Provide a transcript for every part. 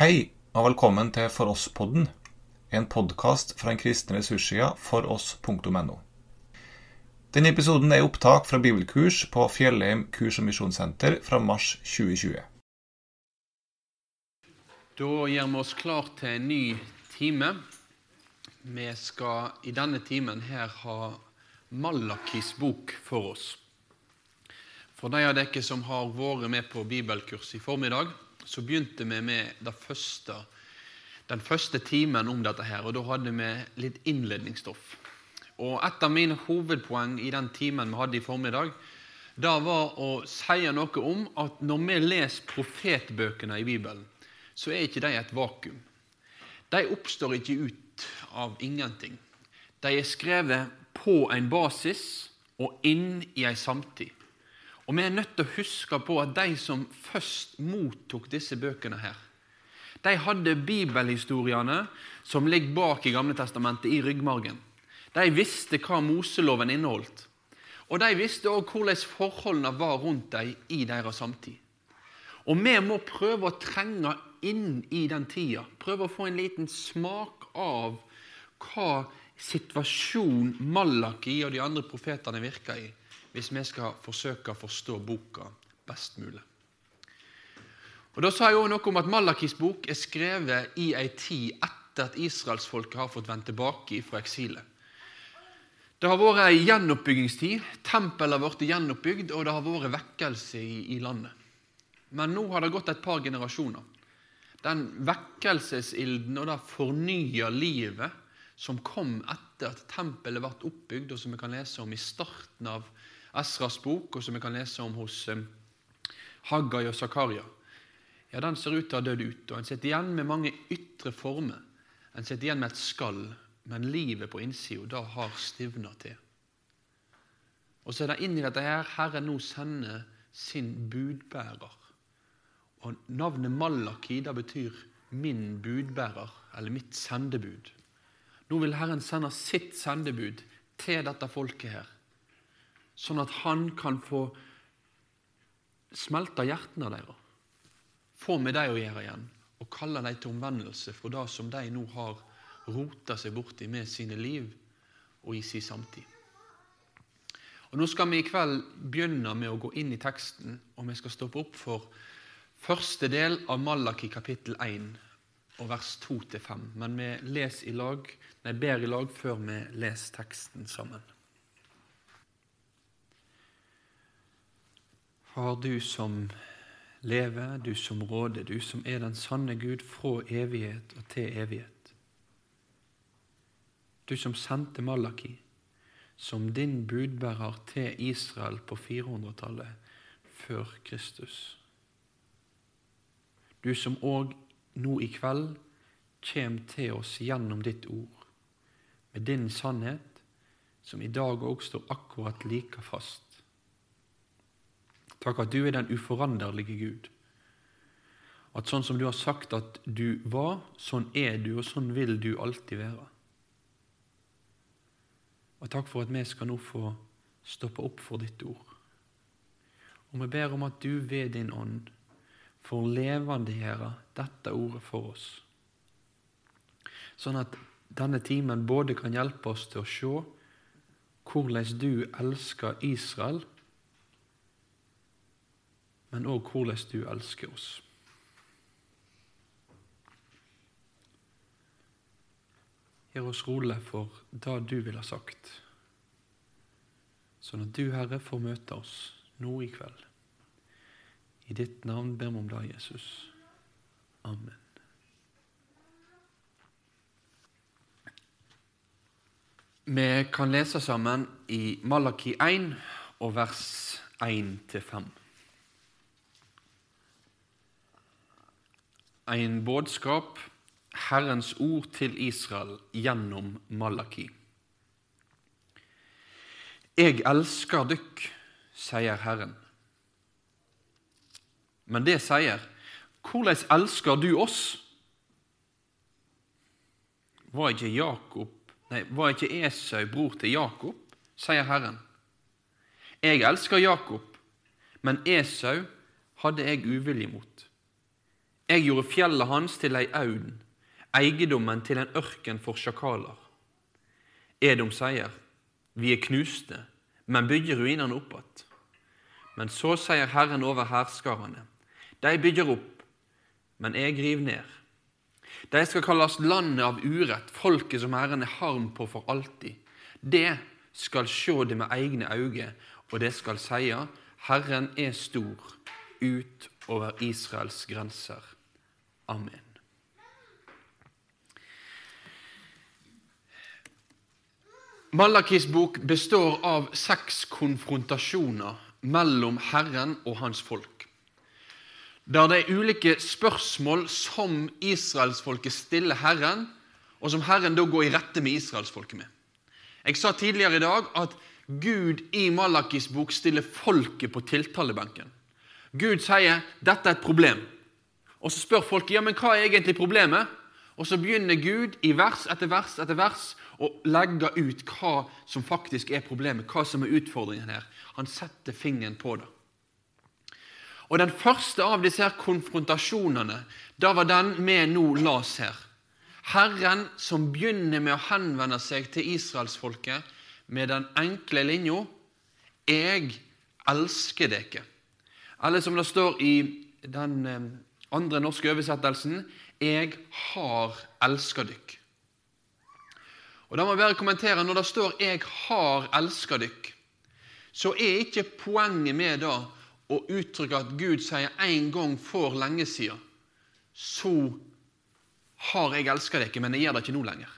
Hei, og velkommen til For oss-podden, en podkast fra den kristne ressurssida foross.no. Denne episoden er opptak fra bibelkurs på Fjellheim kurs- og misjonssenter fra mars 2020. Da gjør vi oss klar til en ny time. Vi skal i denne timen her ha Malakis bok for oss. For de av dere som har vært med på bibelkurs i formiddag, så begynte vi med første, den første timen om dette her, og da hadde vi litt innledningsstoff. Og Et av mine hovedpoeng i den timen vi hadde i formiddag, da var å si noe om at når vi leser profetbøkene i Bibelen, så er ikke de et vakuum. De oppstår ikke ut av ingenting. De er skrevet på en basis og inn i en samtid. Og Vi er nødt til å huske på at de som først mottok disse bøkene, her, de hadde bibelhistoriene som ligger bak i Gamle testamentet, i ryggmargen. De visste hva Moseloven inneholdt. Og de visste òg hvordan forholdene var rundt dem i deres samtid. Og vi må prøve å trenge inn i den tida. Prøve å få en liten smak av hva situasjon Malaki og de andre profetene virker i hvis vi skal forsøke å forstå boka best mulig. Og Da sa jeg også noe om at Malakis bok er skrevet i ei tid etter at israelsfolket har fått vendt tilbake fra eksilet. Det har vært ei gjenoppbyggingstid. Tempelet har blitt gjenoppbygd, og det har vært vekkelse i, i landet. Men nå har det gått et par generasjoner. Den vekkelsesilden og det fornya livet som kom etter at tempelet ble oppbygd, og som vi kan lese om i starten av Esras bok, og som vi kan lese om hos eh, Haggai og Zakaria, ja, den ser ut til å ha dødd ut. og En sitter igjen med mange ytre former. En sitter igjen med et skall, men livet på innsida har stivna til. Og så er det inn i dette her Herren nå sender sin budbærer. Og Navnet Malaki det betyr 'min budbærer', eller 'mitt sendebud'. Nå vil Herren sende sitt sendebud til dette folket her sånn at han kan få smelte hjertene deres, få med dem å gjøre igjen, og kalle dem til omvendelse fra det som de nå har rota seg borti med sine liv og i sin samtid. Og Nå skal vi i kveld begynne med å gå inn i teksten, og vi skal stoppe opp for første del av Malaki kapittel 1 og vers 2-5. Men vi leser i lag, nei, ber i lag før vi leser teksten sammen. Far, du som lever, du som råder, du som er den sanne Gud fra evighet og til evighet. Du som sendte Malaki som din budbærer til Israel på 400-tallet før Kristus. Du som òg nå i kveld kommer til oss gjennom ditt ord, med din sannhet, som i dag òg står akkurat like fast Takk at du er den uforanderlige Gud. At sånn som du har sagt at du var, sånn er du, og sånn vil du alltid være. Og takk for at vi skal nå få stoppe opp for ditt ord. Og vi ber om at du ved din ånd får levendegjøre dette ordet for oss, sånn at denne timen både kan hjelpe oss til å se hvordan du elsker Israel, men òg hvordan du elsker oss. Gjør oss rolig for det du vil ha sagt, sånn at du, Herre, får møte oss nå i kveld. I ditt navn ber vi om det, Jesus. Amen. Vi kan lese sammen i Malaki 1 og vers 1-5. En budskap, Herrens ord til Israel gjennom Malaki. Jeg elsker dykk, sier Herren. Men det sier, hvordan elsker du oss? Var ikke, Jakob, nei, var ikke Esau bror til Jakob? sier Herren. Jeg elsker Jakob, men Esau hadde jeg uvilje mot. Jeg gjorde fjellet hans til ei auden, eiendommen til en ørken for sjakaler. Edom sier, vi er knuste, men bygger ruinene opp igjen. Men så sier Herren over hærskarene, de bygger opp, men jeg river ned. De skal kalles landet av urett, folket som Herren er harm på for alltid. Det skal sjå det med egne øyne, og det skal seie, Herren er stor utover Israels grenser. Amen. Malakis bok består av seks konfrontasjoner mellom Herren og hans folk. Der det er ulike spørsmål som israelsfolket stiller Herren, og som Herren da går i rette med israelsfolket med. Jeg sa tidligere i dag at Gud i Malakis bok stiller folket på tiltalebenken. Gud sier 'dette er et problem', og så spør folk ja, men hva er egentlig problemet. Og så begynner Gud i vers etter vers etter vers å legge ut hva som faktisk er problemet, hva som er utfordringen her. Han setter fingeren på det. Og Den første av disse her konfrontasjonene da var den vi nå las her. Herren som begynner med å henvende seg til israelsfolket med den enkle linja 'Jeg elsker dere'. Eller som det står i den eh, andre norske oversettelsen 'Jeg har elska dykk'. Og da må jeg bare kommentere, Når det står 'Jeg har elska dykk', så er ikke poenget med det å uttrykke at Gud sier en gang for lenge siden så har jeg elska dere, men jeg gjør det ikke nå lenger.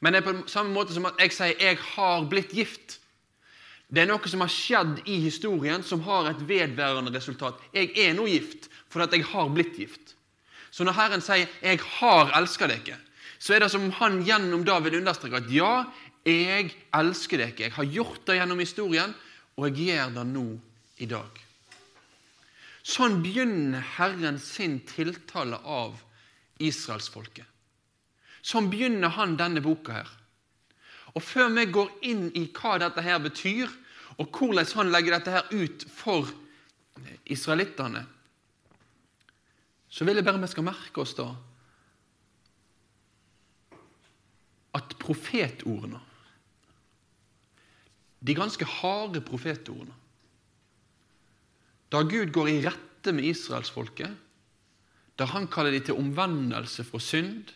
Men det er på samme måte som at jeg sier 'jeg har blitt gift'. Det er noe som har skjedd i historien, som har et vedværende resultat. Jeg er nå gift fordi jeg har blitt gift. Så når Herren sier 'jeg har elska dere', så er det som om han gjennom da vil understreke at ja, jeg elsker dere. Jeg har gjort det gjennom historien, og jeg gjør det nå i dag. Sånn begynner Herren sin tiltale av israelsfolket. Sånn begynner han denne boka her. Og Før vi går inn i hva dette her betyr, og hvordan han legger dette her ut for israelittene, så vil jeg bare vi skal merke oss da at profetordene, de ganske harde profetordene Da Gud går i rette med israelsfolket, der han kaller de til omvendelse fra synd,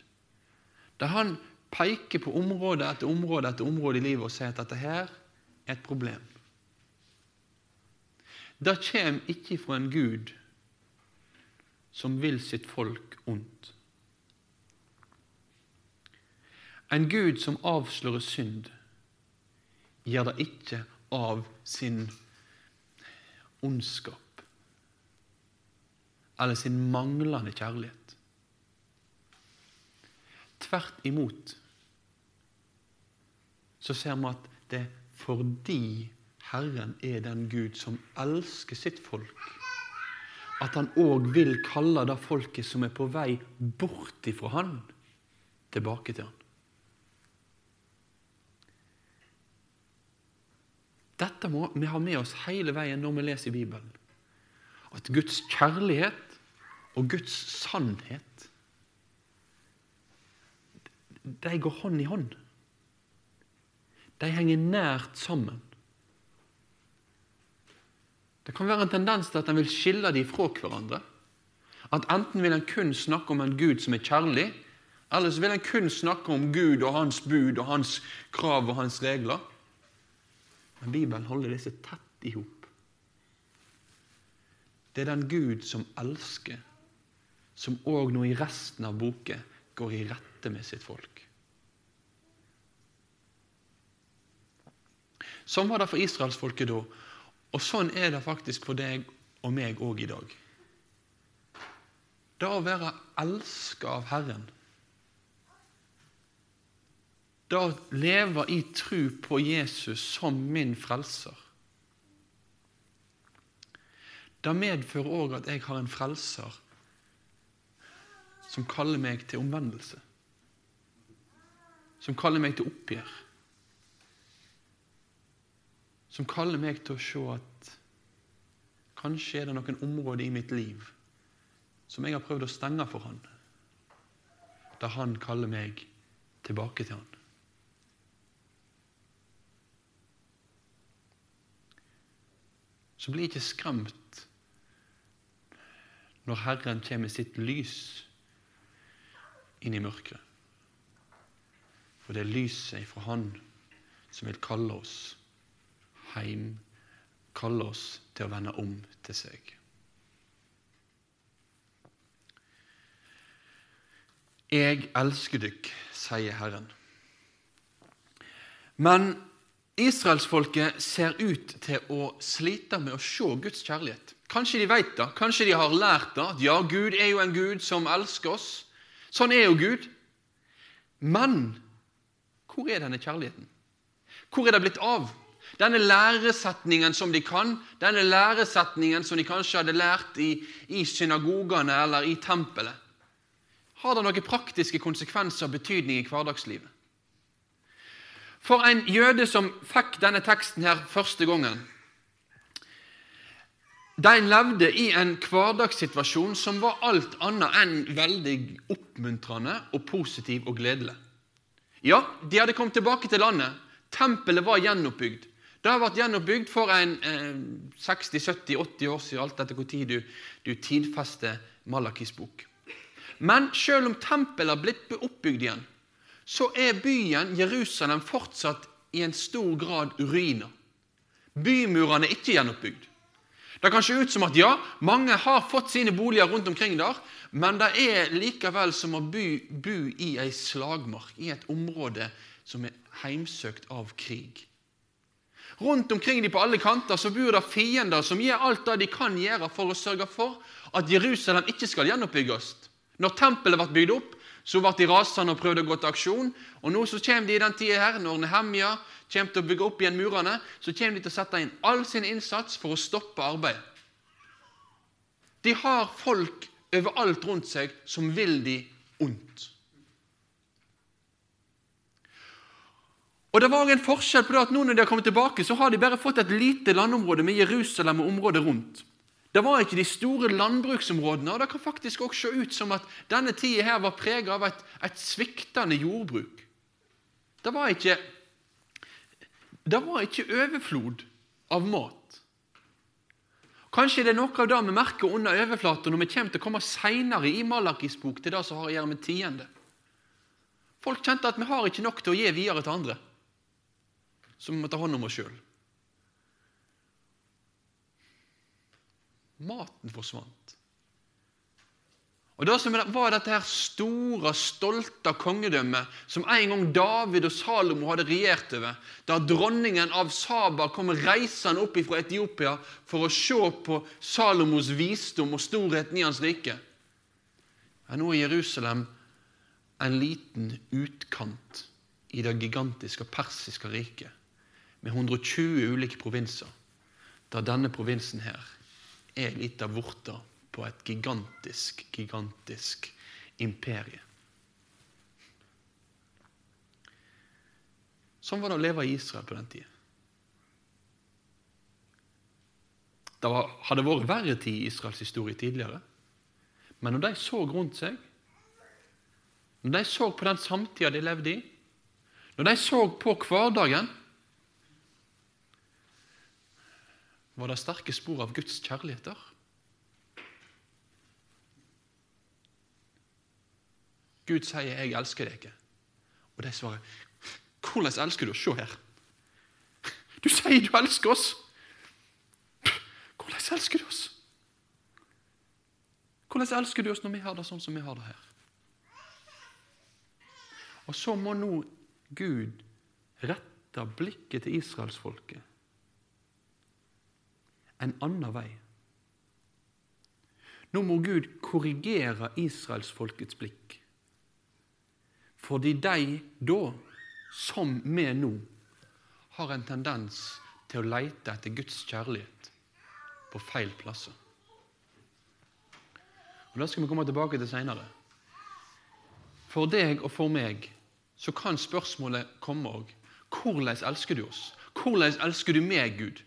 der han peker på område etter område etter område i livet og sier at dette her er et problem. Det kommer ikke fra en Gud som vil sitt folk ondt. En Gud som avslører synd, gjør det ikke av sin ondskap eller sin manglende kjærlighet. Tvert imot så ser vi at det er fordi Herren er den Gud som elsker sitt folk, at han òg vil kalle det folket som er på vei bort ifra han, tilbake til han. Dette må vi ha med oss hele veien når vi leser Bibelen. At Guds kjærlighet og Guds sannhet de går hånd i hånd. De henger nært sammen. Det kan være en tendens til at en vil skille dem fra hverandre. At enten vil en kun snakke om en Gud som er kjærlig, eller så vil en kun snakke om Gud og hans bud og hans krav og hans regler. Men Bibelen holder disse tett i hop. Det er den Gud som elsker, som òg nå i resten av boken går i rette med sitt folk. Sånn var det for israelsfolket da, og sånn er det faktisk for deg og meg òg i dag. Det å være elska av Herren det å leve i tru på Jesus som min frelser, det medfører òg at jeg har en frelser som kaller meg til omvendelse. Som kaller meg til oppgjør. Som kaller meg til å se at kanskje er det noen områder i mitt liv som jeg har prøvd å stenge for han, da han kaller meg tilbake til han. Så bli ikke skremt når Herren kommer med sitt lys inn i mørket. For det er lyset ifra Han som vil kalle oss hjem, kaller oss til å vende om til seg. Jeg elsker dykk, sier Herren. Men israelsfolket ser ut til å slite med å se Guds kjærlighet. Kanskje de vet det, kanskje de har lært det. at Ja, Gud er jo en Gud som elsker oss. Sånn er jo Gud. Men hvor er denne kjærligheten? Hvor er det blitt av? Denne læresetningen som de kan, denne læresetningen som de kanskje hadde lært i, i synagogene eller i tempelet, har det noen praktiske konsekvenser og betydning i hverdagslivet? For en jøde som fikk denne teksten her første gangen De levde i en hverdagssituasjon som var alt annet enn veldig oppmuntrende og positiv og gledelig. Ja, de hadde kommet tilbake til landet. Tempelet var gjenoppbygd. Det har vært gjenoppbygd for en eh, 60-70-80 år siden, alt etter tid du, du tidfester Malakis bok. Men selv om tempelet har blitt oppbygd igjen, så er byen Jerusalem fortsatt i en stor grad ruiner. Bymurene er ikke gjenoppbygd. Det kan se ut som at ja, mange har fått sine boliger rundt omkring der, men det er likevel som å bo, bo i ei slagmark, i et område som er heimsøkt av krig. Rundt omkring de på alle kanter så bor det fiender som gjør alt det de kan gjøre for å sørge for at Jerusalem ikke skal gjenoppbygges. Når tempelet ble bygd opp, så ble de rasende og prøvde å gå til aksjon. Og nå så kommer de i den tida her, når Nehemja kommer til å bygge opp igjen murene, så kommer de til å sette inn all sin innsats for å stoppe arbeidet. De har folk overalt rundt seg som vil de ondt. Og Det var en forskjell på det at nå når de har kommet tilbake, så har de bare fått et lite landområde med Jerusalem og området rundt. Det var ikke de store landbruksområdene, og det kan faktisk også se ut som at denne tida her var preget av et, et sviktende jordbruk. Det var, ikke, det var ikke overflod av mat. Kanskje det er noe av det vi merker under overflaten når vi kommer til å komme seinere i Malakis bok til det som har å gjøre med tiende. Folk kjente at vi har ikke nok til å gi videre til andre, så vi må ta hånd om oss sjøl. Maten forsvant. Og Det som var dette her store, stolte kongedømmet som en gang David og Salomo hadde regjert over, da dronningen av Saba kom reisende opp fra Etiopia for å se på Salomos visdom og storheten i hans rike. Er nå i Jerusalem en liten utkant i det gigantiske persiske riket med 120 ulike provinser, der denne provinsen her er litt av vorta på et gigantisk, gigantisk imperie. Sånn var det å leve i Israel på den tida. Det var, hadde vært verre tid i Israels historie tidligere. Men når de så rundt seg, når de så på den samtida de levde i, når de så på hverdagen, var det sterke spor av Guds kjærlighet der. Gud sier 'Jeg elsker deg ikke'. Og de svarer 'Hvordan elsker du oss?' Se her. Du sier du elsker oss. Hvordan elsker du oss? Hvordan elsker du oss når vi har det sånn som vi har det her? Og så må nå Gud rette blikket til israelsfolket en annen vei. Nå må Gud korrigere israelsfolkets blikk. Fordi de da, som vi nå, har en tendens til å leite etter Guds kjærlighet på feil plasser. Og Det skal vi komme tilbake til seinere. For deg og for meg så kan spørsmålet komme òg. Hvordan elsker du oss? Hvordan elsker du meg, Gud?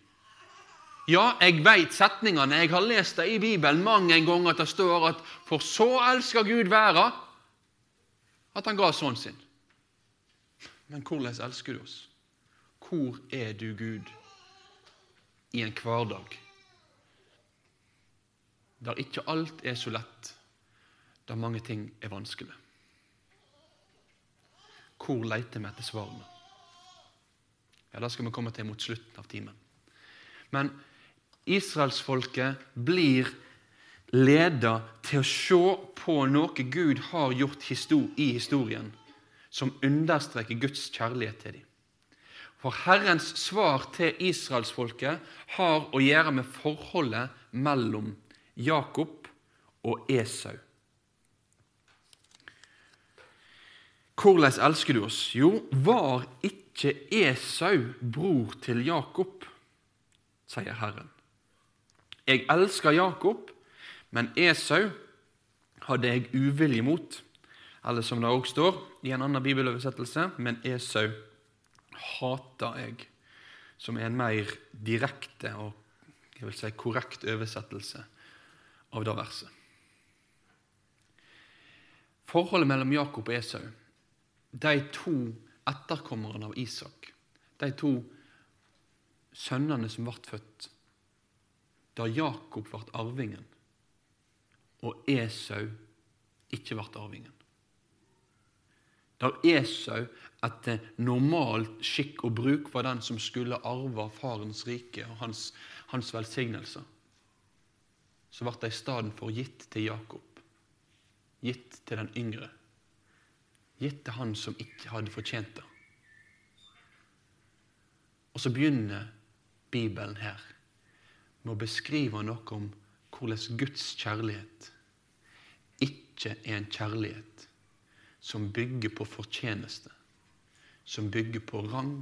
Ja, jeg veit setningene. Jeg har lest det i Bibelen mange ganger at det står at 'for så elsker Gud verda' at han ga sønnen sin. Men hvordan elsker du oss? Hvor er du, Gud, i en hverdag der ikke alt er så lett, der mange ting er vanskelig? Hvor leter vi etter svarene? Ja, Det skal vi komme til mot slutten av timen. Men israelsfolket blir leda til å se på noe Gud har gjort i historien, som understreker Guds kjærlighet til dem. For Herrens svar til israelsfolket har å gjøre med forholdet mellom Jakob og Esau. Hvordan elsker du oss? Jo, var ikke Esau bror til Jakob, sier Herren. Jeg elsker Jakob, men Esau hadde jeg uvilje mot. Eller som det også står i en annen bibeløversettelse, men Esau hater jeg, som er en mer direkte og jeg vil si korrekt oversettelse av det verset. Forholdet mellom Jakob og Esau, de to etterkommerne av Isak, de to sønnene som ble født da Jakob ble arvingen, og Esau ikke ble arvingen. Da Esau etter normal skikk og bruk var den som skulle arve farens rike og hans, hans velsignelser, så ble stedet for gitt til Jakob, gitt til den yngre, gitt til han som ikke hadde fortjent det. Og så begynner Bibelen her med å beskrive noe om hvordan Guds kjærlighet ikke er en kjærlighet som bygger på fortjeneste, som bygger på rang,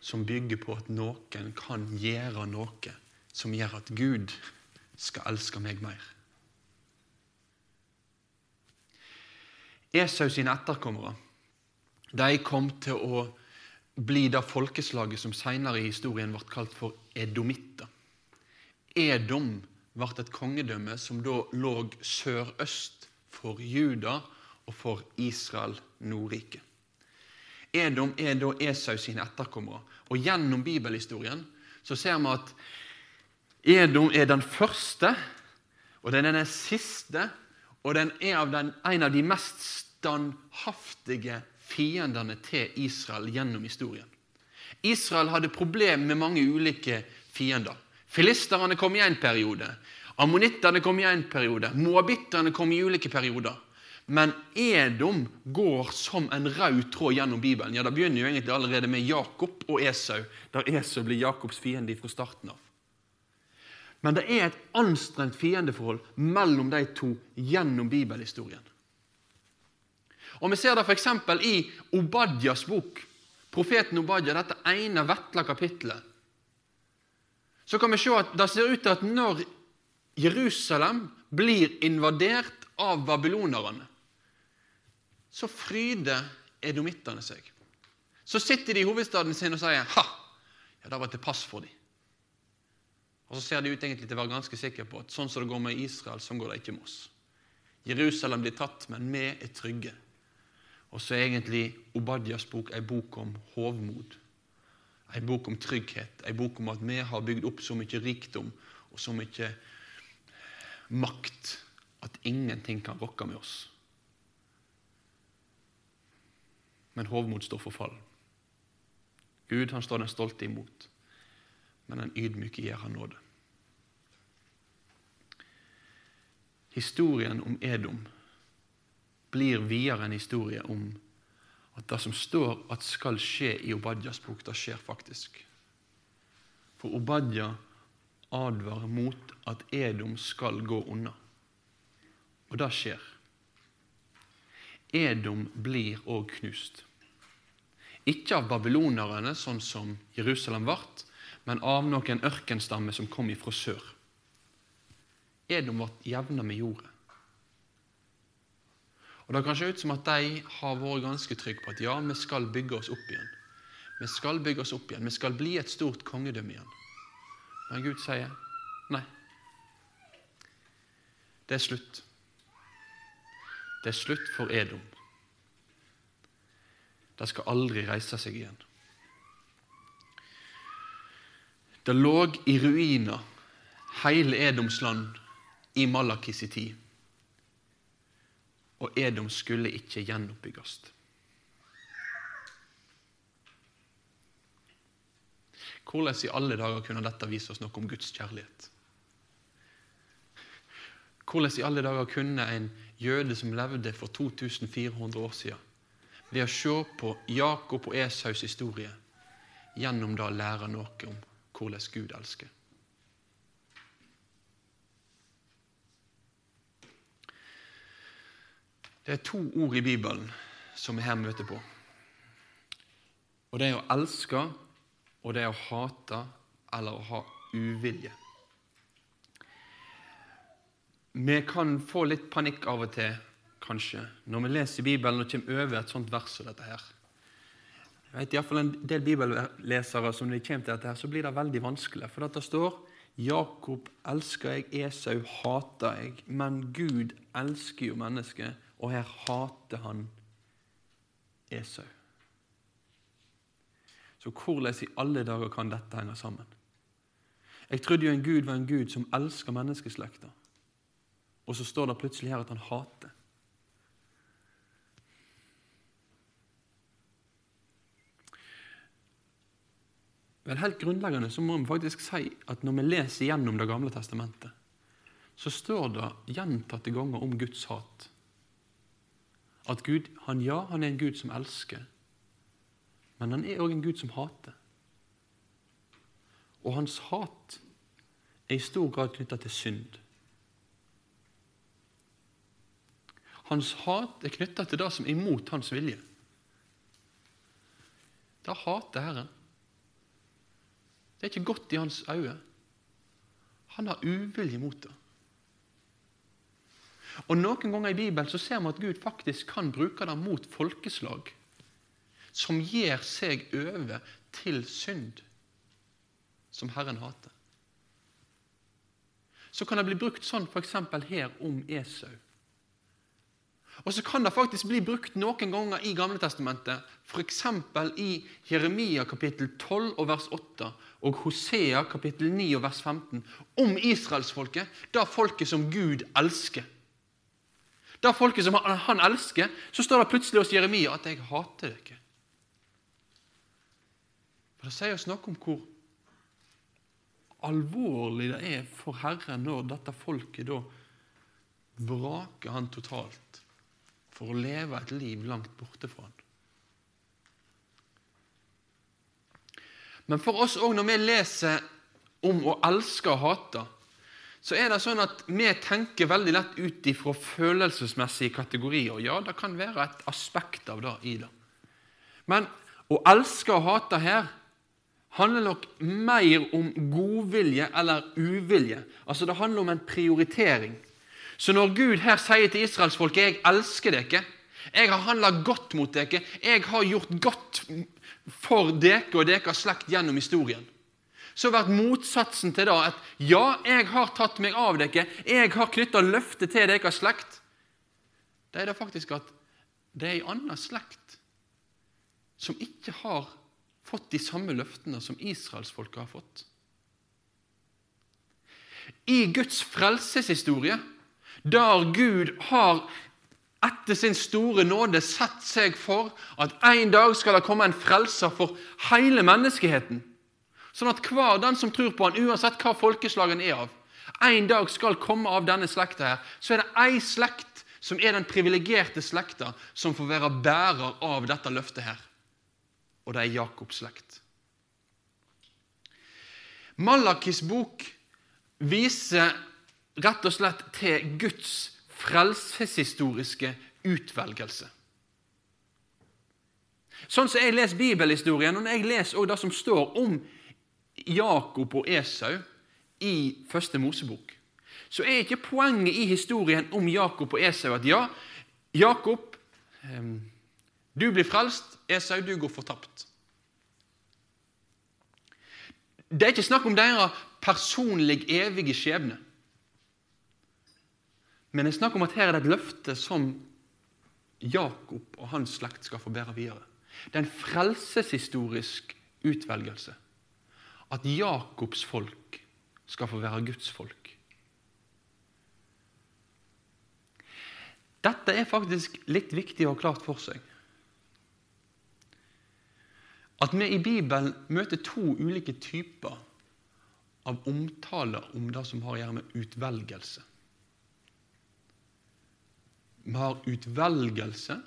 som bygger på at noen kan gjøre noe som gjør at Gud skal elske meg mer. Esau sine etterkommere de kom til å bli det folkeslaget som senere i historien ble kalt for edomitter. Edom ble et kongedømme som da lå sørøst for Juda og for Israel, Nordrike. Edom er da Esau sine etterkommere. Og Gjennom bibelhistorien så ser vi at Edom er den første, og den er den siste, og den er av den, en av de mest standhaftige fiendene til Israel gjennom historien. Israel hadde problemer med mange ulike fiender. Filisterne kom i en periode. Ammonittene kom i en periode. Moabitterne kom i ulike perioder. Men Edom går som en rød tråd gjennom Bibelen. Ja, Det begynner jo egentlig allerede med Jakob og Esau, der Esau blir Jakobs fiende fra starten av. Men det er et anstrengt fiendeforhold mellom de to gjennom bibelhistorien. Og Vi ser det f.eks. i Obadjas bok, profeten Obadja, dette ene vetle kapittelet. Så kan vi se at det ser ut til at når Jerusalem blir invadert av babylonerne, så fryder edomittene seg. Så sitter de i hovedstaden sin og sier 'ha, ja, det var til pass for dem'. Og så ser de ut egentlig til å være ganske sikre på at sånn som det går med Israel, sånn går det ikke med oss. Jerusalem blir tatt, men vi er trygge. Og så er egentlig Obadias bok ei bok om hovmod. Ei bok om trygghet. Ei bok om at vi har bygd opp så mye rikdom og så mye makt at ingenting kan rokke med oss. Men hovmod står for fall. Gud han står den stolte imot, men den ydmyke gir han nåde. Historien om Edom blir videre en historie om at det som står at skal skje i Obadjas bok, det skjer faktisk. For Obadja advarer mot at Edom skal gå unna. Og det skjer. Edom blir òg knust. Ikke av babylonerne, sånn som Jerusalem ble, men av noen ørkenstammer som kom ifra sør. Edom ble jevna med jorda. Og Det kan se ut som at de har vært ganske trygge på at ja, vi skal bygge oss opp igjen. Vi skal bygge oss opp igjen. Vi skal bli et stort kongedømme igjen. Men Gud sier nei. Det er slutt. Det er slutt for Edom. De skal aldri reise seg igjen. Det lå i ruiner hele Edoms land i Malakis tid. Og Edom skulle ikke gjenoppbygges. Hvordan i alle dager kunne dette vise oss noe om Guds kjærlighet? Hvordan i alle dager kunne en jøde som levde for 2400 år siden, ved å se på Jakob og Esaus historie, gjennom det lære noe om hvordan Gud elsker? Det er to ord i Bibelen som vi her møter på. Og Det er å elske, og det er å hate eller å ha uvilje. Vi kan få litt panikk av og til, kanskje, når vi leser Bibelen og kommer over et sånt vers som dette her. Jeg vet Iallfall en del bibellesere som de kommer til dette, her, så blir det veldig vanskelig. For dette står Jakob elsker jeg, Esau hater jeg. Men Gud elsker jo mennesket, og her hater han Esau. Så hvordan i alle dager kan dette henge sammen? Jeg trodde jo en Gud var en Gud som elsker menneskeslekta. Og så står det plutselig her at han hater. Vel, Helt grunnleggende så må vi faktisk si at når vi leser gjennom Det gamle testamentet, så står det gjentatte ganger om Guds hat. At Gud, han, ja, han er en Gud som elsker, men han er òg en Gud som hater. Og hans hat er i stor grad knytta til synd. Hans hat er knytta til det som er imot hans vilje. Det hater Herren. Det er ikke godt i hans øyne. Han har uvilje mot det. Og Noen ganger i Bibelen så ser vi at Gud faktisk kan bruke det mot folkeslag som gir seg over til synd, som Herren hater. Så kan det bli brukt sånn f.eks. her om Esau. Og så kan det faktisk bli brukt noen ganger i Gamle Testamentet, f.eks. i Jeremia kapittel 12 og vers 8 og Hosea kapittel 9 og vers 15, om israelsfolket, det folket som Gud elsker. Det folket som han elsker, så står det plutselig hos Jeremia at 'jeg hater dere'. For Det sier oss noe om hvor alvorlig det er for Herren når dette folket da vraker han totalt for å leve et liv langt borte fra han. Men for oss òg, når vi leser om å elske og hate, så er det sånn at vi tenker veldig lett ut ifra følelsesmessige kategorier. Ja, det kan være et aspekt av det i det. Men å elske og hate her handler nok mer om godvilje eller uvilje. Altså Det handler om en prioritering. Så når Gud her sier til israelsfolket 'Jeg elsker dere', 'Jeg har handla godt mot dere', 'Jeg har gjort godt for dere og deres slekt gjennom historien', så blir motsatsen til det at 'Ja, jeg har tatt meg av dere', 'Jeg har knytta løftet til deres slekt', det er det faktisk at det er ei anna slekt som ikke har fått de samme løftene som israelsfolket har fått. I Guds frelseshistorie der Gud har etter sin store nåde sett seg for at en dag skal det komme en frelser for hele menneskeheten. Sånn at hver den som tror på han, uansett hva folkeslagen er av, en dag skal komme av denne slekta her, så er det ei slekt som er den privilegerte slekta, som får være bærer av dette løftet her. Og det er Jakobs slekt. Malakis bok viser rett og slett til Guds frelseshistoriske utvelgelse. Sånn som jeg leser bibelhistorien, og når jeg leser det som står om Jakob og Esau i første Mosebok, så er ikke poenget i historien om Jakob og Esau at ja, Jakob, du blir frelst, Esau, du går fortapt. Det er ikke snakk om deres personlig, evige skjebne. Men det er snakk om at her er det et løfte som Jakob og hans slekt skal få bære videre. Det er en frelseshistorisk utvelgelse. At Jakobs folk skal få være Guds folk. Dette er faktisk litt viktig å ha klart for seg. At vi i Bibelen møter to ulike typer av omtaler om det som har å gjøre med utvelgelse. Vi har utvelgelse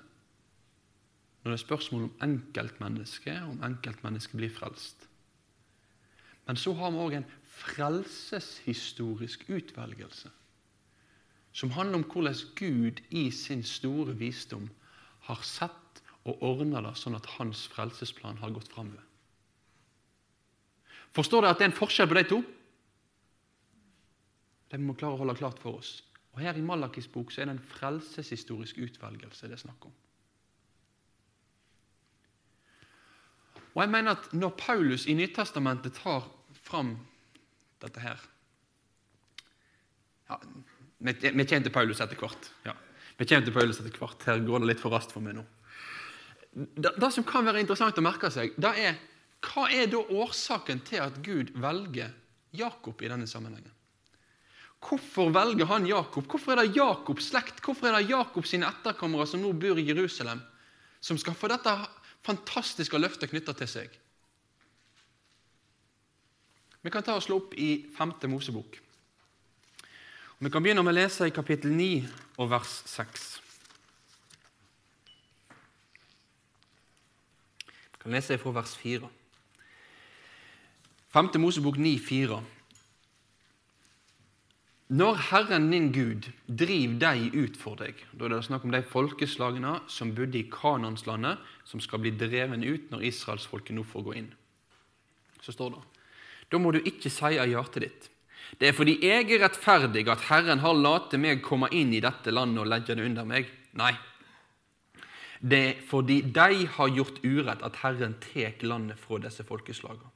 når det er spørsmål om enkeltmennesket, om enkeltmennesket blir frelst. Men så har vi òg en frelseshistorisk utvelgelse som handler om hvordan Gud i sin store visdom har sett og ordna det sånn at hans frelsesplan har gått framover. Forstår dere at det er en forskjell på de to? Det må vi klare å holde klart for oss. Og Her i Malakis bok så er det en frelseshistorisk utvelgelse det er snakk om. Og jeg mener at Når Paulus i Nytestamentet tar fram dette her ja, Vi kommer til Paulus etter hvert. Ja, vi kommer til Paulus etter hvert. Her går det litt for raskt for meg nå. Det, det, som kan være interessant å merke seg, det er hva er da årsaken til at Gud velger Jakob i denne sammenhengen? Hvorfor velger han Jakob? Hvorfor er det Jakobs slekt, hvorfor er det Jakobs etterkommere som nå bor i Jerusalem, som skal få dette fantastiske løfter knytta til seg? Vi kan ta og slå opp i 5. Mosebok. Vi kan begynne med å lese i kapittel 9 og vers 6. Vi kan lese fra vers 4. 5. Mosebok 9, 4. Når Herren din Gud driver deg ut for deg Da er det snakk om de folkeslagene som bodde i Kananslandet, som skal bli dreven ut når israelsfolket nå får gå inn. Så står det Da må du ikke si av hjertet ditt det er fordi jeg er rettferdig at Herren har latt meg komme inn i dette landet og legge det under meg. Nei. Det er fordi de har gjort urett at Herren tek landet fra disse folkeslagene.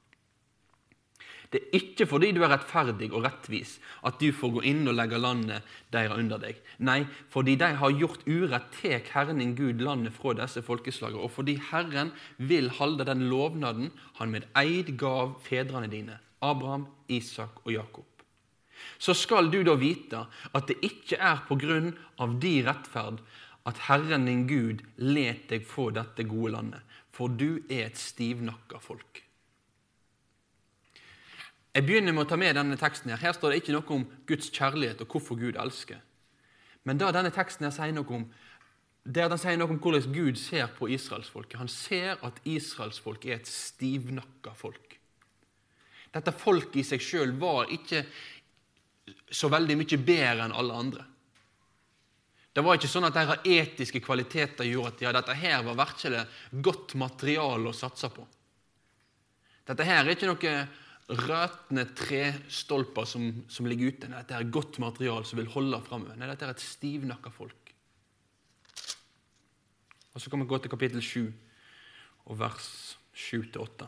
Det er ikke fordi du er rettferdig og rettvis at du får gå inn og legge landet deres under deg. Nei, fordi de har gjort urett, tek Herren din Gud landet fra disse folkeslagene, og fordi Herren vil holde den lovnaden han med eid gav fedrene dine, Abraham, Isak og Jakob så skal du da vite at det ikke er på grunn av din rettferd at Herren din Gud let deg få dette gode landet, for du er et stivnakka folk. Jeg begynner med å ta med denne teksten. Her Her står det ikke noe om Guds kjærlighet og hvorfor Gud elsker. Men da denne teksten her sier noe om der den sier noe om hvordan Gud ser på israelsfolket. Han ser at israelsfolket er et stivnakka folk. Dette folket i seg sjøl var ikke så veldig mye bedre enn alle andre. Det var ikke sånn at deres etiske kvaliteter gjorde at ja, dette her var virkelig godt materiale å satse på. Dette her er ikke noe røtende trestolper som, som ligger ute. Nei, Dette er godt materiale som vil holde framover. Nei, dette er et stivnakka folk. Og Så kan vi gå til kapittel 7 og vers 7-8.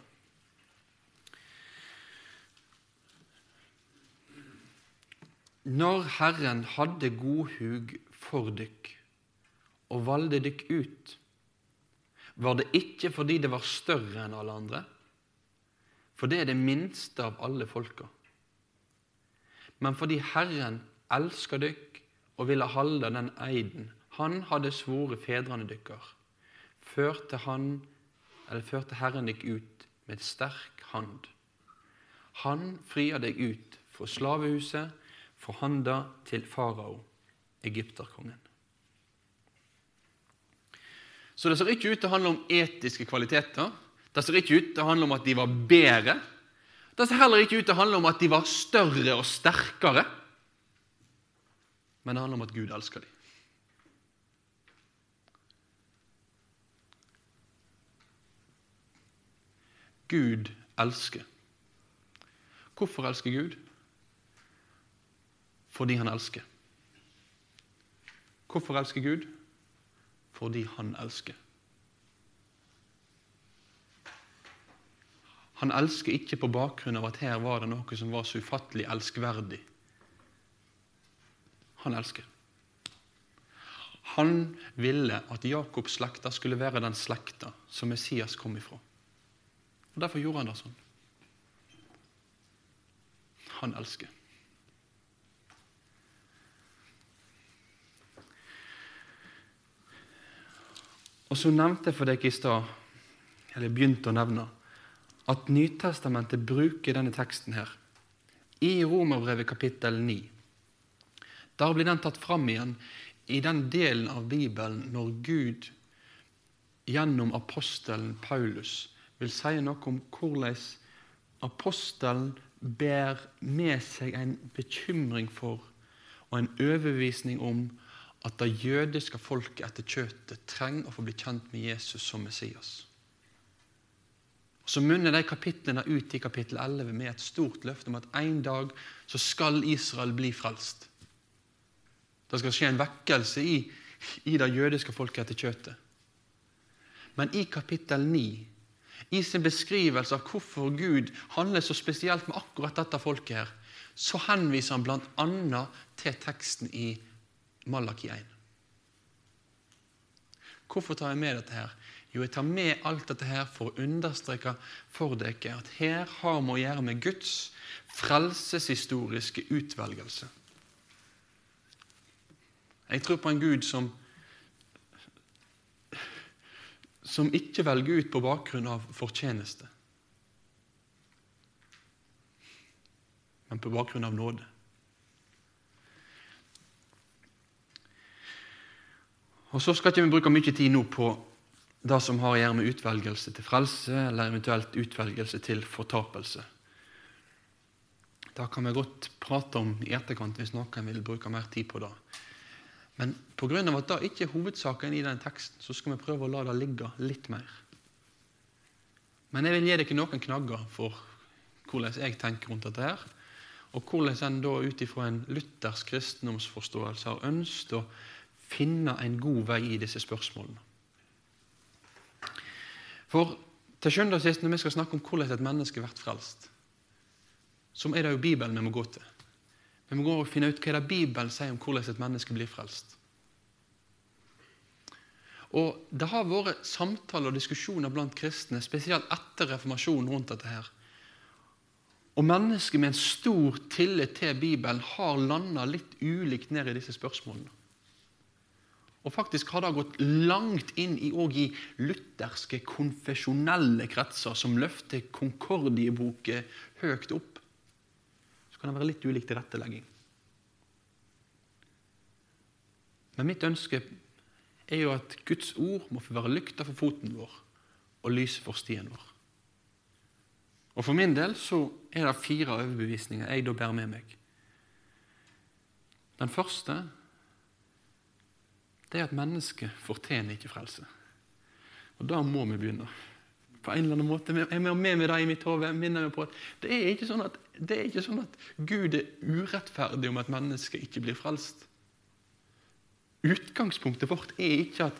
Når Herren hadde god hug for dykk og valgte dykk ut, var det ikke fordi det var større enn alle andre, for det er det minste av alle folka, men fordi Herren elsker dykk og ville holde den eiden han hadde svoret fedrene dykkar, førte, han, førte Herren dykk ut med sterk hand. Han frier deg ut fra slavehuset forhandla til farao, egypterkongen. Så det ser ikke ut til å handle om etiske kvaliteter. Det ser ikke ut til å handle om at de var bedre. Det ser heller ikke ut til å handle om at de var større og sterkere. Men det handler om at Gud elsker dem. Gud elsker. Hvorfor elsker Gud? Fordi han elsker. Hvorfor elsker Gud? Fordi han elsker. Han elsker ikke på bakgrunn av at her var det noe som var så ufattelig elskverdig. Han elsker. Han ville at Jakobs slekta skulle være den slekta som Messias kom ifra. Og Derfor gjorde han det sånn. Han elsker. Og så nevnte jeg for dere i stad, eller begynte å nevne, at Nytestamentet bruker denne teksten her i Romerbrevet kapittel 9. Der blir den tatt fram igjen i den delen av Bibelen når Gud gjennom apostelen Paulus vil si noe om hvordan apostelen ber med seg en bekymring for og en overbevisning om at det jødiske folket etter kjøttet trenger å få bli kjent med Jesus som Messias. Så munner de kapitlene ut i kapittel 11 med et stort løfte om at en dag så skal Israel bli frelst. Det skal skje en vekkelse i, i det jødiske folket etter kjøttet. Men i kapittel 9, i sin beskrivelse av hvorfor Gud handler så spesielt med akkurat dette folket, her, så henviser han bl.a. til teksten i Malaki 1. Hvorfor tar jeg med dette? her? Jo, jeg tar med alt dette her for å understreke for dere at her har vi å gjøre med Guds frelseshistoriske utvelgelse. Jeg tror på en Gud som som ikke velger ut på bakgrunn av fortjeneste, men på bakgrunn av nåde. Og Så skal ikke vi bruke mye tid nå på det som har å gjøre med utvelgelse til frelse, eller eventuelt utvelgelse til fortapelse. Det kan vi godt prate om i etterkant hvis noen vil bruke mer tid på det. Men pga. at det ikke er hovedsaken i den teksten, så skal vi prøve å la det ligge litt mer. Men jeg vil gi dere noen knagger for hvordan jeg tenker rundt dette. her, Og hvordan en da ut ifra en luthersk kristendomsforståelse har ønsket å finne en god vei i disse spørsmålene. For til sjuende og sist, når vi skal snakke om hvordan et menneske blir frelst, så er det jo Bibelen vi må gå til. Vi må gå og finne ut hva det Bibelen sier om hvordan et menneske blir frelst. Og Det har vært samtaler og diskusjoner blant kristne, spesielt etter reformasjonen, rundt dette. her. Og Mennesker med en stor tillit til Bibelen har landa litt ulikt ned i disse spørsmålene. Og faktisk har det gått langt inn i, i lutherske, konfesjonelle kretser som løfter Konkordieboken høyt opp. Så kan det være litt ulik tilrettelegging. Men mitt ønske er jo at Guds ord må få være lykta for foten vår og lyse for stien vår. Og For min del så er det fire overbevisninger jeg da bærer med meg. Den første det er at mennesket fortjener ikke frelse. Og Da må vi begynne. På en eller annen måte. Jeg er med meg det i mitt hode. minner meg på at det er, ikke sånn at det er ikke sånn at Gud er urettferdig om et menneske ikke blir frelst. Utgangspunktet vårt er ikke at,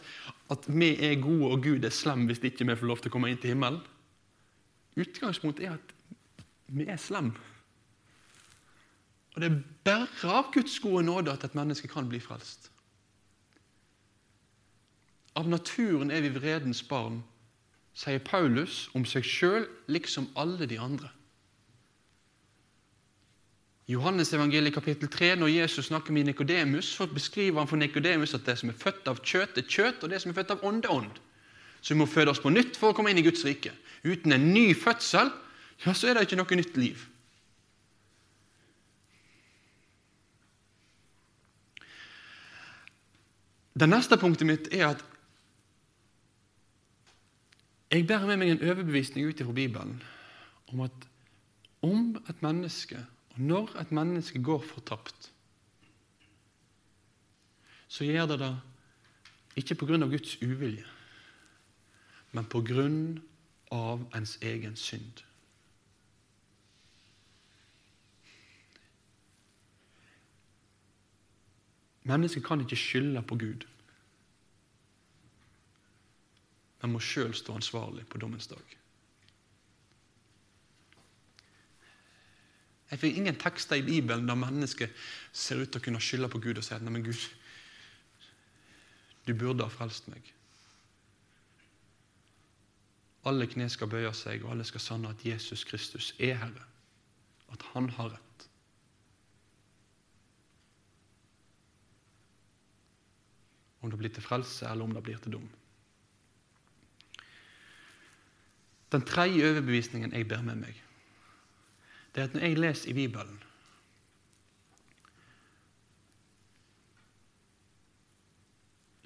at vi er gode og Gud er slem hvis ikke vi får lov til å komme inn til himmelen. Utgangspunktet er at vi er slem. Og det er bare av Guds gode nåde at et menneske kan bli frelst. Av naturen er vi vredens barn, sier Paulus om seg sjøl, liksom alle de andre. Johannes evangeliet kapittel 3, når Jesus snakker med Nikodemus, beskriver han for Nikodemus at det som er født av kjøtt, er kjøtt, og det som er født av ånde, er ånd. Så vi må føde oss på nytt for å komme inn i Guds rike. Uten en ny fødsel ja, så er det ikke noe nytt liv. Det neste punktet mitt er at jeg bærer med meg en overbevisning ut fra Bibelen om at om et menneske, og når et menneske går fortapt, så gjør det det ikke pga. Guds uvilje, men pga. ens egen synd. Mennesket kan ikke skylde på Gud men må sjøl stå ansvarlig på dommens dag. Jeg finner ingen tekster i Bibelen der mennesket ser ut til å kunne skylde på Gud og si at nei, men Gud, du burde ha frelst meg. Alle kne skal bøye seg, og alle skal sanne at Jesus Kristus er Herre. At Han har rett. Om det blir til frelse, eller om det blir til dom. Den tredje overbevisningen jeg bærer med meg, det er at når jeg leser i Bibelen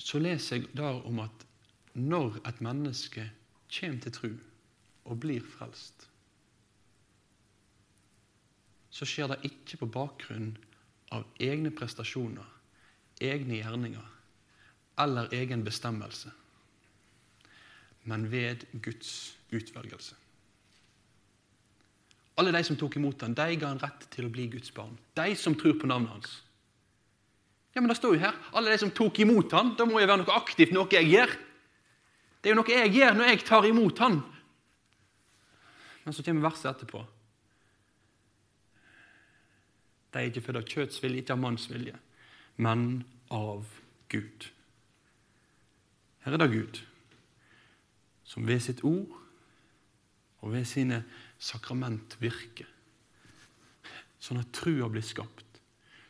Så leser jeg der om at når et menneske kommer til tro og blir frelst, så skjer det ikke på bakgrunn av egne prestasjoner, egne gjerninger eller egen bestemmelse, men ved Guds utvelgelse. Alle de som tok imot ham, de ga han rett til å bli Guds barn. De som tror på navnet hans. Ja, men det står jo her alle de som tok imot ham. Da må jo være noe aktivt, noe jeg gjør. Det er jo noe jeg gjør når jeg tar imot ham. Men så kommer verset etterpå. De er ikke født av kjøtts vilje, ikke av manns vilje, men av Gud. Her er det Gud som ved sitt ord og ved sine sakrament virker, sånn at trua blir skapt,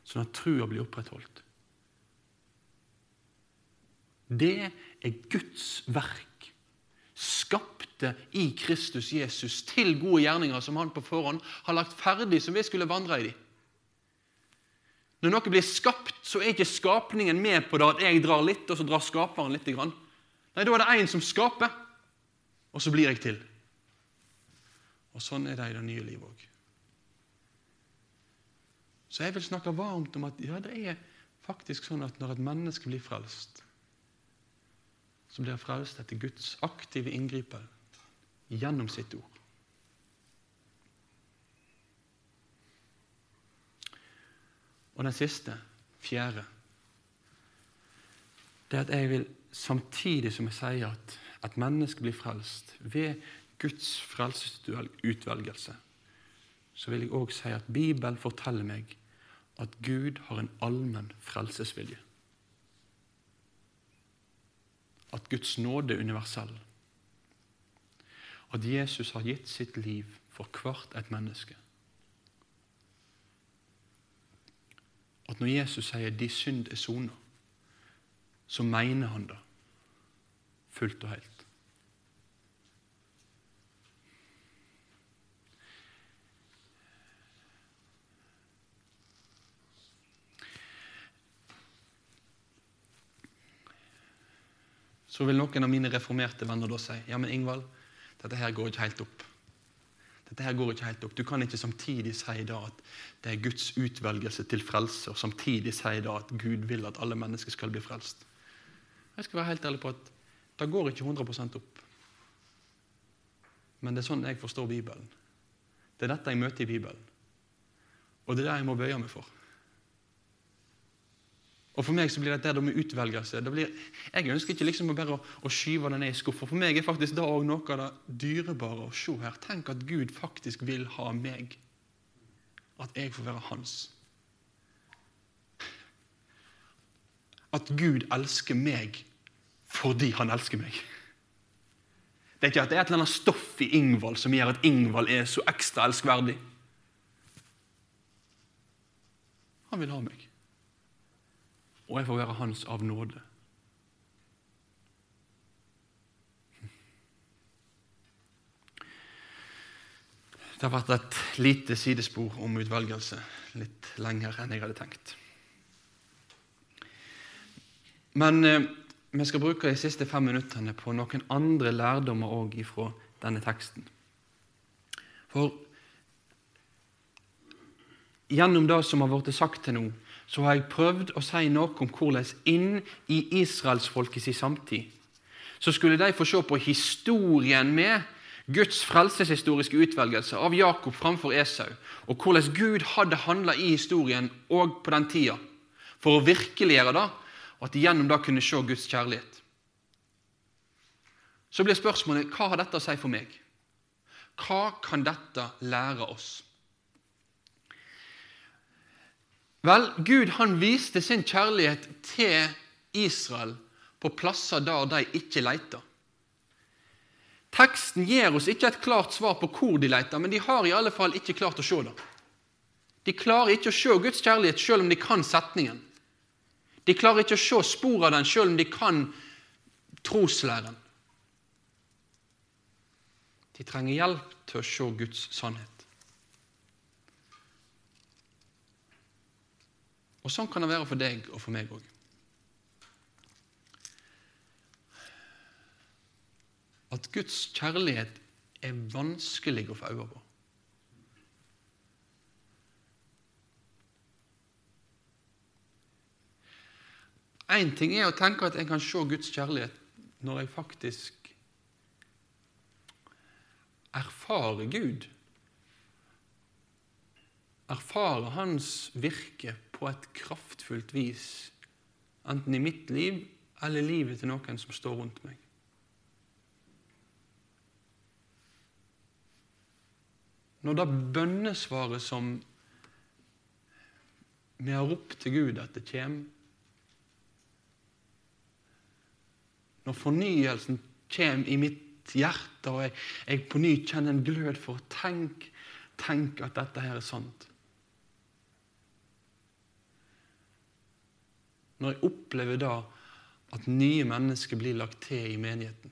sånn at trua blir opprettholdt. Det er Guds verk, skapte i Kristus Jesus til gode gjerninger som han på forhånd har lagt ferdig, som vi skulle vandre i de. Når noe blir skapt, så er ikke skapningen med på det at jeg drar litt, og så drar skaperen litt. Nei, Da er det én som skaper, og så blir jeg til. Og sånn er det i det nye livet òg. Så jeg vil snakke varmt om at ja, det er faktisk sånn at når et menneske blir frelst, så blir han frelst etter Guds aktive inngripen gjennom sitt ord. Og den siste, fjerde, det er at jeg vil, samtidig som jeg sier at et menneske blir frelst ved Guds frelsesutvelgelse, så vil jeg òg si at Bibelen forteller meg at Gud har en allmenn frelsesvilje. At Guds nåde er universell. At Jesus har gitt sitt liv for hvert et menneske. At når Jesus sier 'de synd er sona', så mener han det fullt og helt. Så vil noen av mine reformerte venner da si ja, men Ingvald, dette her går ikke helt opp. Dette her går ikke helt opp. Du kan ikke samtidig si da at det er Guds utvelgelse til frelse, og samtidig si da at Gud vil at alle mennesker skal bli frelst. Jeg skal være helt ærlig på at det går ikke 100 opp. Men det er sånn jeg forstår Bibelen. Det er dette jeg møter i Bibelen. Og det er det jeg må bøye meg for. Og For meg så blir dette med utvelgelse det blir, Jeg ønsker ikke liksom bare å, å skyve det ned i skuffer. For meg er faktisk det òg noe av det dyrebare å se her. Tenk at Gud faktisk vil ha meg. At jeg får være hans. At Gud elsker meg fordi han elsker meg. Det er ikke at det er et eller annet stoff i Ingvald som gjør at Ingvald er så ekstra elskverdig. Han vil ha meg og jeg får være hans av nåde. Det har vært et lite sidespor om utvelgelse, litt lenger enn jeg hadde tenkt. Men eh, vi skal bruke de siste fem minuttene på noen andre lærdommer òg ifra denne teksten. For gjennom det som har blitt sagt til nå, så har jeg prøvd å si noe om hvordan inn i israelsfolkets samtid så skulle de få se på historien med Guds frelseshistoriske utvelgelse av Jakob framfor Esau, og hvordan Gud hadde handla i historien òg på den tida, for å virkeliggjøre det, og at de gjennom det kunne se Guds kjærlighet. Så blir spørsmålet hva har dette å si for meg? Hva kan dette lære oss? Vel, Gud han viste sin kjærlighet til Israel på plasser der de ikke leita. Teksten gir oss ikke et klart svar på hvor de leter, men de har i alle fall ikke klart å se det. De klarer ikke å se Guds kjærlighet selv om de kan setningen. De klarer ikke å se spor av den selv om de kan troslæren. De trenger hjelp til å se Guds sannhet. Og sånn kan det være for deg og for meg òg. At Guds kjærlighet er vanskelig å få øye på. Én ting er å tenke at jeg kan se Guds kjærlighet når jeg faktisk erfarer Gud. Erfarer Hans virke på et kraftfullt vis, enten i mitt liv eller livet til noen som står rundt meg. Når det bønnesvaret som vi har ropt til Gud at det kommer Når fornyelsen kommer i mitt hjerte, og jeg, jeg på ny kjenner en glød for å tenke, tenke at dette her er sant Når jeg opplever da at nye mennesker blir lagt til i menigheten,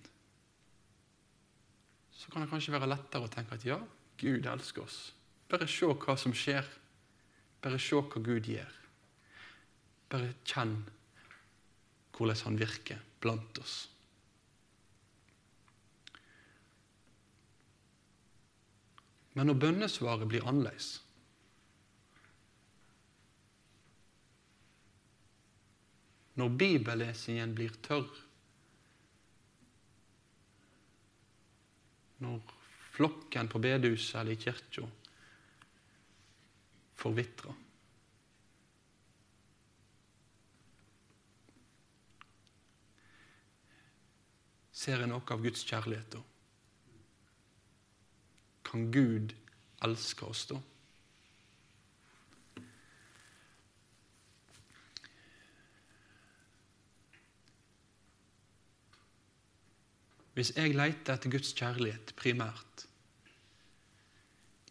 så kan det kanskje være lettere å tenke at ja, Gud elsker oss. Bare se hva som skjer. Bare se hva Gud gjør. Bare kjenn hvordan han virker blant oss. Men når bønnesvaret blir annerledes Når bibellesingen blir tørr Når flokken på bedehuset eller i kirka forvitrer Ser jeg noe av Guds kjærlighet da? Kan Gud elske oss da? Hvis jeg leter etter Guds kjærlighet primært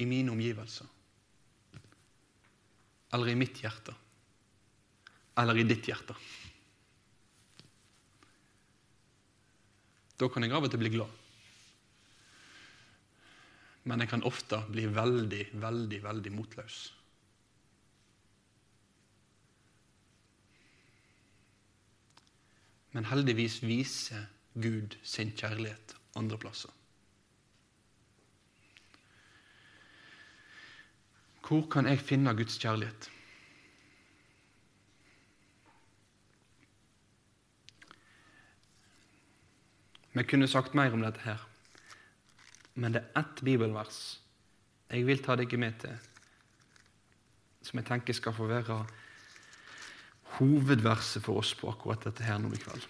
i mine omgivelser, eller i mitt hjerte, eller i ditt hjerte Da kan jeg av og til bli glad. Men jeg kan ofte bli veldig, veldig, veldig motløs. Men heldigvis viser Gud sin kjærlighet andre plasser. Hvor kan jeg finne Guds kjærlighet? Vi kunne sagt mer om dette her, men det er ett bibelvers jeg vil ta deg med til, som jeg tenker skal få være hovedverset for oss på akkurat dette her nå i kveld.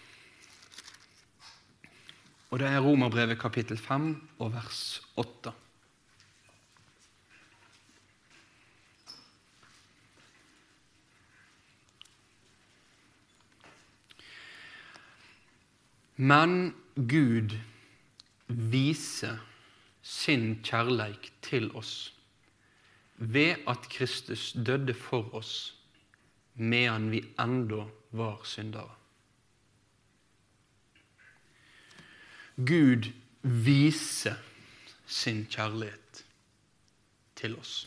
Og det er Romerbrevet kapittel 5 og vers 8. Men Gud viser sin kjærleik til oss ved at Kristus døde for oss medan vi enda var syndere. Gud viser sin kjærlighet til oss.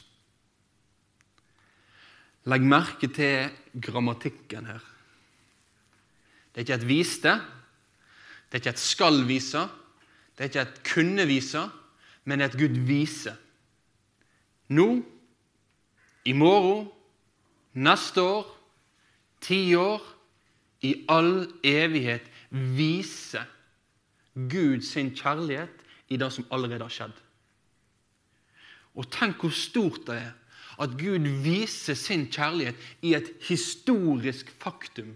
Legg merke til grammatikken her. Det er ikke et viste, det er ikke et skal vise, det er ikke et kunne vise, men et Gud vise. Nå, i morgen, neste år, ti år, i all evighet vise Gud sin kjærlighet i det som allerede har skjedd. Og tenk hvor stort det er at Gud viser sin kjærlighet i et historisk faktum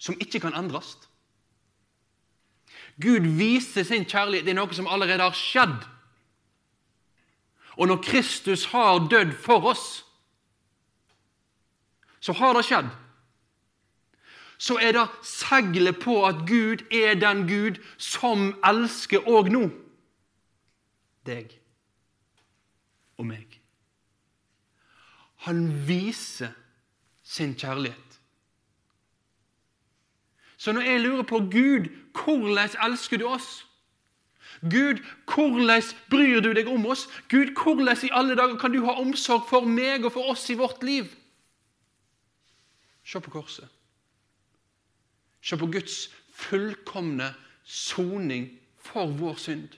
som ikke kan endres. Gud viser sin kjærlighet i noe som allerede har skjedd. Og når Kristus har dødd for oss, så har det skjedd. Så er det seglet på at Gud er den Gud som elsker òg nå. Deg og meg. Han viser sin kjærlighet. Så når jeg lurer på Gud, hvordan elsker du oss? Gud, hvordan bryr du deg om oss? Gud, hvordan i alle dager kan du ha omsorg for meg og for oss i vårt liv? Se på korset. Se på Guds fullkomne soning for vår synd.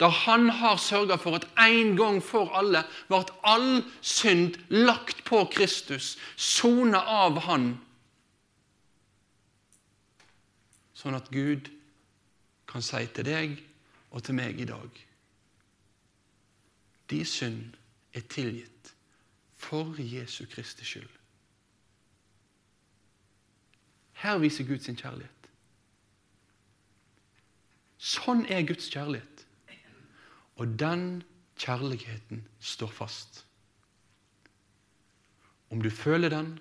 Da han har sørga for at en gang for alle ble all synd lagt på Kristus, sona av Han, sånn at Gud kan si til deg og til meg i dag De synd er tilgitt for Jesu Kristi skyld. Her viser Gud sin kjærlighet. Sånn er Guds kjærlighet. Og den kjærligheten står fast. Om du føler den,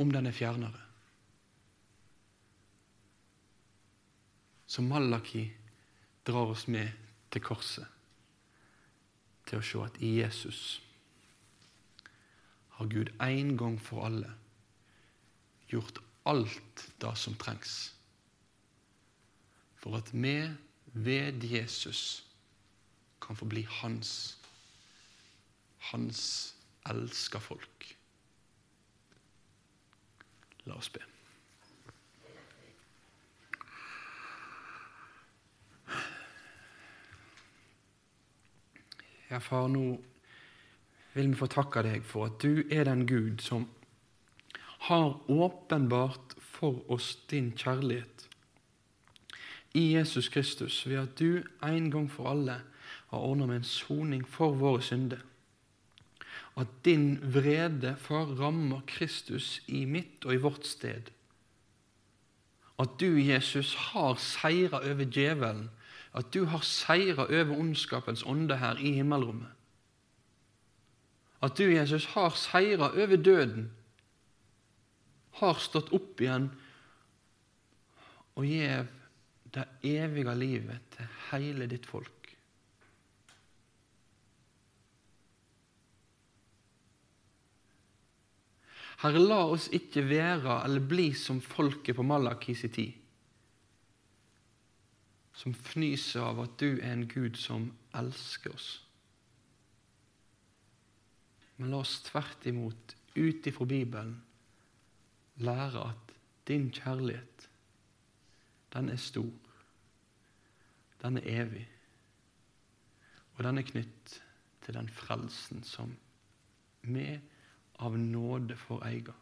om den er fjernere. Så Malaki drar oss med til korset, til å se at i Jesus har Gud en gang for alle gjort alt det som trengs for at vi ved Jesus kan få bli hans, hans elska folk. La oss be. Ja, far, nå vil vi få takke deg for at du er den Gud som har åpenbart for oss din kjærlighet i Jesus Kristus ved at du en gang for alle har ordna med en soning for våre synder. At din vrede, far, rammer Kristus i mitt og i vårt sted. At du, Jesus, har seira over djevelen at du har seira over ondskapens ånde her i himmelrommet. At du, Jesus, har seira over døden, har stått opp igjen og gjev det evige livet til hele ditt folk. Herre, la oss ikke være eller bli som folket på Malakis tid som fnyser av at du er en Gud som elsker oss. Men la oss tvert imot, ut ifra Bibelen, lære at din kjærlighet, den er stor. Den er evig. Og den er knytt til den frelsen som vi av nåde får eie.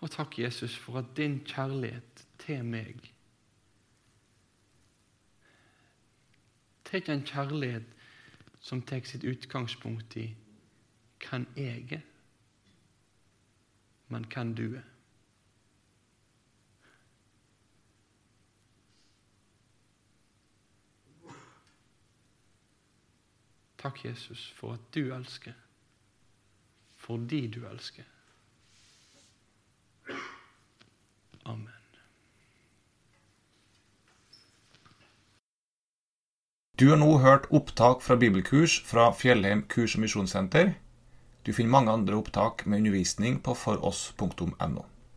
Og takk, Jesus, for at din kjærlighet til meg Tar en kjærlighet som tar sitt utgangspunkt i hvem jeg er, men hvem du er. Takk, Jesus, for at du elsker, fordi du elsker. Amen. Du har nå hørt opptak fra bibelkurs fra Fjellheim kurs- og misjonssenter. Du finner mange andre opptak med undervisning på foross.no.